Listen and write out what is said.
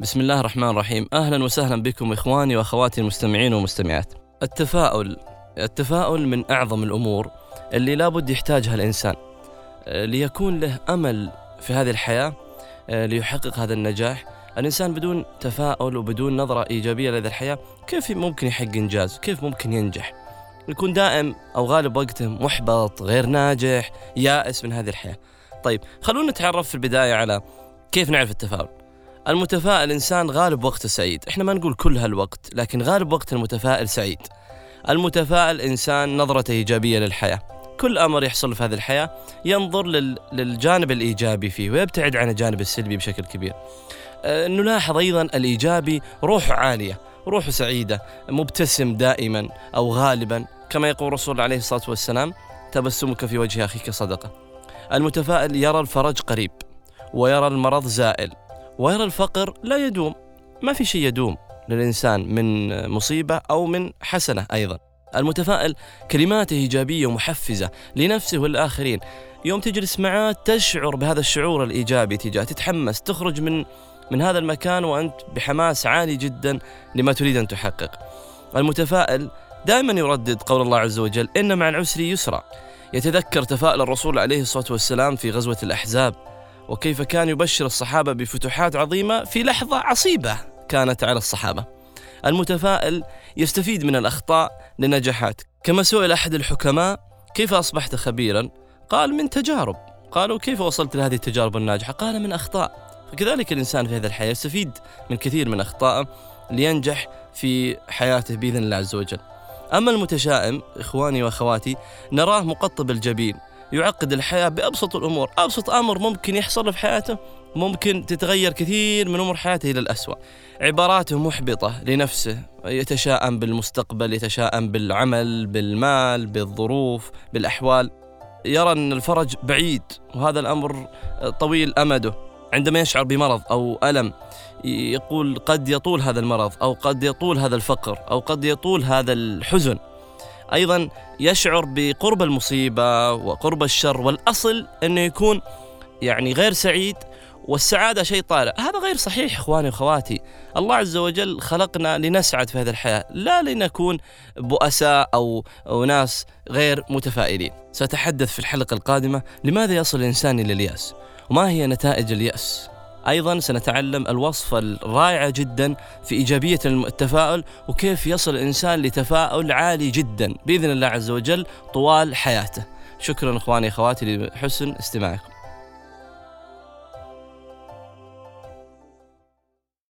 بسم الله الرحمن الرحيم أهلا وسهلا بكم إخواني وأخواتي المستمعين والمستمعات. التفاؤل التفاؤل من أعظم الأمور اللي لابد يحتاجها الإنسان آه، ليكون له أمل في هذه الحياة آه، ليحقق هذا النجاح. الإنسان بدون تفاؤل وبدون نظرة إيجابية لهذه الحياة كيف ممكن يحقق إنجاز؟ كيف ممكن ينجح؟ يكون دائم أو غالب وقته محبط، غير ناجح، يائس من هذه الحياة. طيب خلونا نتعرف في البداية على كيف نعرف التفاؤل. المتفائل إنسان غالب وقته سعيد. إحنا ما نقول كل هالوقت لكن غالب وقت المتفائل سعيد. المتفائل إنسان نظرته إيجابية للحياة. كل أمر يحصل في هذه الحياة ينظر لل... للجانب الإيجابي فيه ويبتعد عن الجانب السلبي بشكل كبير. أه نلاحظ أيضا الإيجابي روحه عالية روحه سعيدة مبتسم دائما أو غالبا. كما يقول الرسول عليه الصلاة والسلام تبسمك في وجه أخيك صدقة. المتفائل يرى الفرج قريب ويرى المرض زائل ويرى الفقر لا يدوم. ما في شيء يدوم للإنسان من مصيبة أو من حسنة أيضا. المتفائل كلماته إيجابية ومحفزة لنفسه والآخرين. يوم تجلس معه تشعر بهذا الشعور الإيجابي تجاه تتحمس تخرج من من هذا المكان وأنت بحماس عالي جدا لما تريد أن تحقق. المتفائل دائما يردد قول الله عز وجل إن مع العسر يسرا. يتذكر تفاؤل الرسول عليه الصلاة والسلام في غزوة الأحزاب. وكيف كان يبشر الصحابة بفتوحات عظيمة في لحظة عصيبة كانت على الصحابة. المتفائل يستفيد من الأخطاء لنجاحات. كما سئل أحد الحكماء كيف أصبحت خبيرا؟ قال من تجارب. قالوا كيف وصلت لهذه التجارب الناجحة؟ قال من أخطاء. فكذلك الإنسان في هذه الحياة يستفيد من كثير من أخطائه لينجح في حياته بإذن الله عز وجل. أما المتشائم إخواني وأخواتي نراه مقطب الجبين. يعقد الحياة بأبسط الأمور. أبسط أمر ممكن يحصل في حياته ممكن تتغير كثير من أمور حياته إلى الأسوأ. عباراته محبطة لنفسه يتشائم بالمستقبل يتشائم بالعمل بالمال بالظروف بالأحوال. يرى أن الفرج بعيد وهذا الأمر طويل أمده. عندما يشعر بمرض أو ألم يقول قد يطول هذا المرض أو قد يطول هذا الفقر أو قد يطول هذا الحزن. أيضا يشعر بقرب المصيبة وقرب الشر والأصل إنه يكون يعني غير سعيد والسعادة شيء طارئ، هذا غير صحيح إخواني وأخواتي، الله عز وجل خلقنا لنسعد في هذه الحياة، لا لنكون بؤساء أو أو ناس غير متفائلين. سأتحدث في الحلقة القادمة لماذا يصل الإنسان إلى اليأس؟ وما هي نتائج اليأس؟ أيضا سنتعلم الوصفه الرائعه جدا في إيجابية التفاؤل وكيف يصل الإنسان لتفاؤل عالي جدا بإذن الله عز وجل طوال حياته. شكرا إخواني أخواتي لحسن استماعكم.